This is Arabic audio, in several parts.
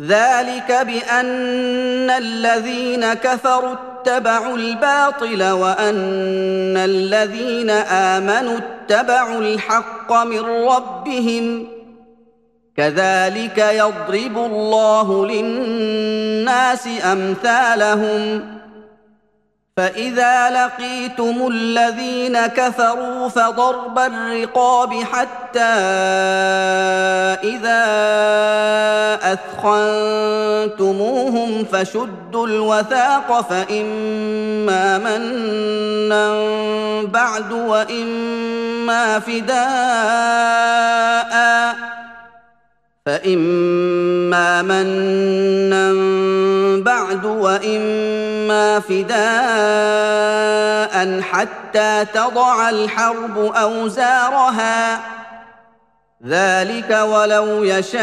ذلك بأن الذين كفروا اتبعوا الباطل وأن الذين آمنوا اتبعوا الحق من ربهم كذلك يضرب الله للناس أمثالهم فإذا لقيتم الذين كفروا فضرب الرقاب حتى إذا أثخنتموهم فشدوا الوثاق فإما منا بعد وإما فداء فإما منا بعد فداء حتى تضع الحرب أوزارها. ذلك ولو يشاء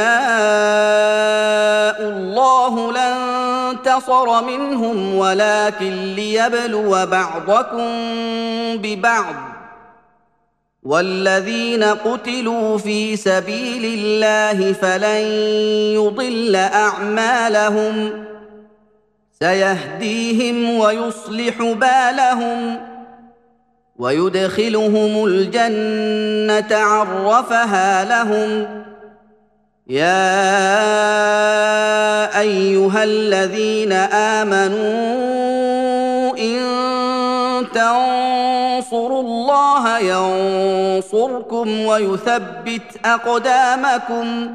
الله لانتصر منهم ولكن ليبلو بعضكم ببعض. والذين قتلوا في سبيل الله فلن يضل أعمالهم. سيهديهم ويصلح بالهم ويدخلهم الجنة عرفها لهم. يا أيها الذين آمنوا إن تنصروا الله ينصركم ويثبت أقدامكم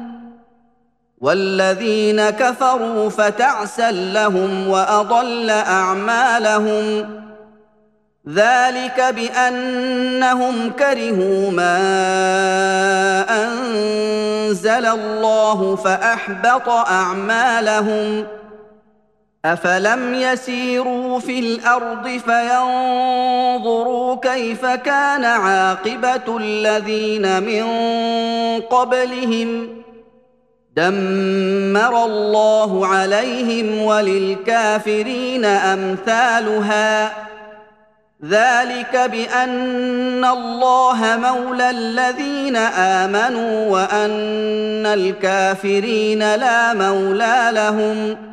والذين كفروا فتعسا لهم وأضل أعمالهم. ذلك بأنهم كرهوا ما أنزل الله فأحبط أعمالهم. أفلم يسيروا في الأرض فينظروا كيف كان عاقبة الذين من قبلهم. دمر الله عليهم وللكافرين أمثالها. ذلك بأن الله مولى الذين آمنوا وأن الكافرين لا مولى لهم.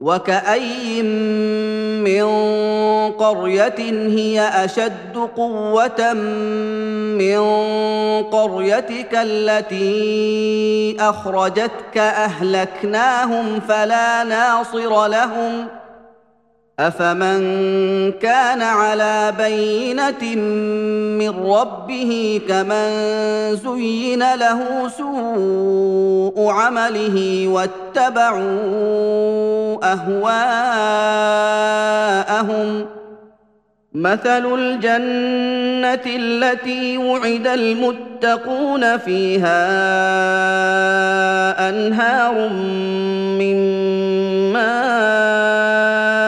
وكاين من قريه هي اشد قوه من قريتك التي اخرجتك اهلكناهم فلا ناصر لهم افمن كان على بينه من ربه كمن زين له سوء عمله واتبعوا اهواءهم مثل الجنه التي وعد المتقون فيها انهار من ماء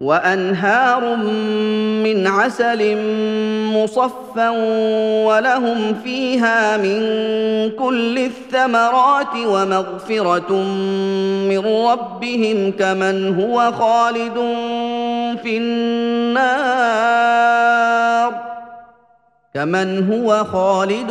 وأنهار من عسل مصفى ولهم فيها من كل الثمرات ومغفرة من ربهم كمن هو خالد في النار. كمن هو خالد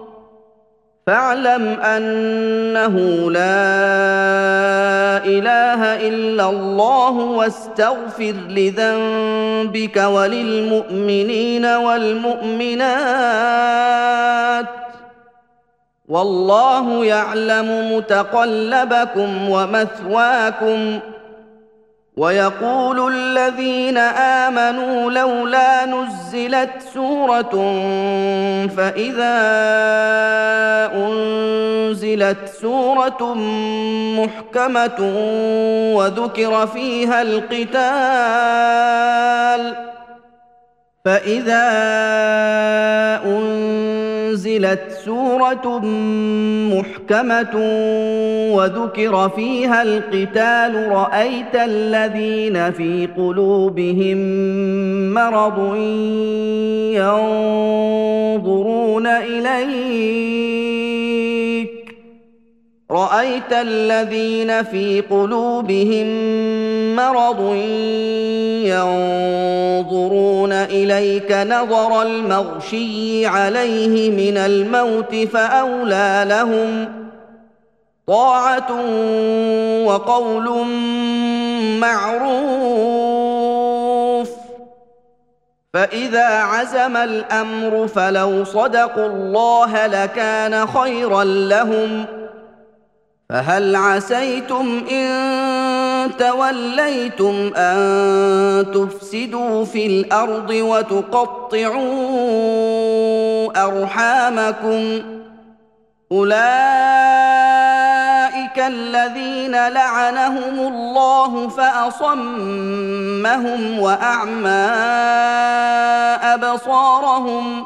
فاعلم أنه لا إله إلا الله واستغفر لذنبك وللمؤمنين والمؤمنات والله يعلم متقلبكم ومثواكم ويقول الذين آمنوا لولا نزلت سورة فإذا أنزلت سورة محكمة وذكر فيها القتال فإذا أنزلت سورة محكمة وذكر فيها القتال رأيت الذين في قلوبهم مرض ينظرون إليك. رأيت الذين في قلوبهم مرض ينظرون إليك نظر المغشي عليه من الموت فأولى لهم طاعة وقول معروف فإذا عزم الأمر فلو صدقوا الله لكان خيرا لهم فهل عسيتم إن توليتم أن تفسدوا في الأرض وتقطعوا أرحامكم أولئك الذين لعنهم الله فأصمهم وأعمى أبصارهم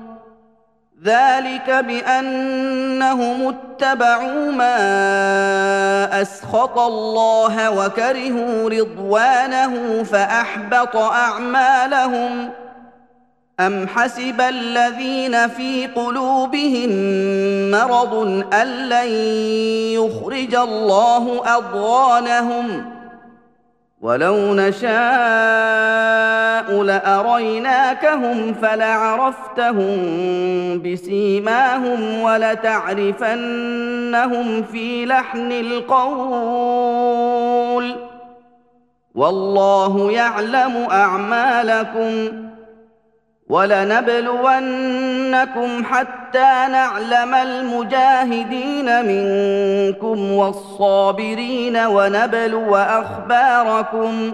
ذلك بأنهم اتبعوا ما أسخط الله وكرهوا رضوانه فأحبط أعمالهم. أم حسب الذين في قلوبهم مرض أن لن يخرج الله أضغانهم؟ ولو نشاء لأريناكهم فلعرفتهم بسيماهم ولتعرفنهم في لحن القول. والله يعلم أعمالكم ولنبلونكم حتى نعلم المجاهدين منكم والصابرين ونبلو أخباركم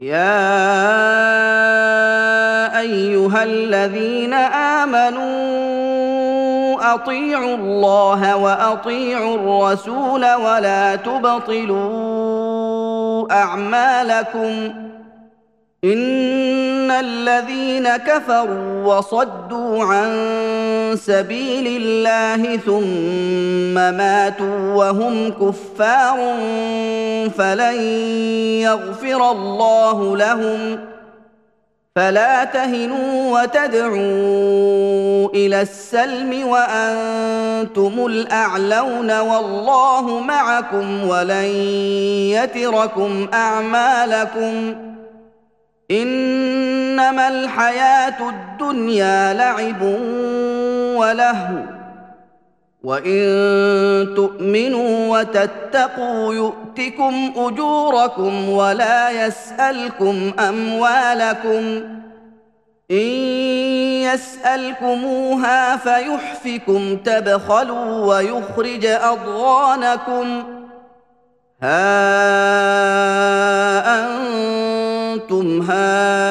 يا ايها الذين امنوا اطيعوا الله واطيعوا الرسول ولا تبطلوا اعمالكم ان الذين كفروا وصدوا عن سبيل الله ثم ماتوا وهم كفار فلن يغفر الله لهم فلا تهنوا وتدعوا إلى السلم وأنتم الاعلون والله معكم ولن يتركم اعمالكم انما الحياة الدنيا لعب ولهو. وان تؤمنوا وتتقوا يؤتكم اجوركم ولا يسالكم اموالكم ان يسالكموها فيحفكم تبخلوا ويخرج اضغانكم. ها أنتم هؤلاء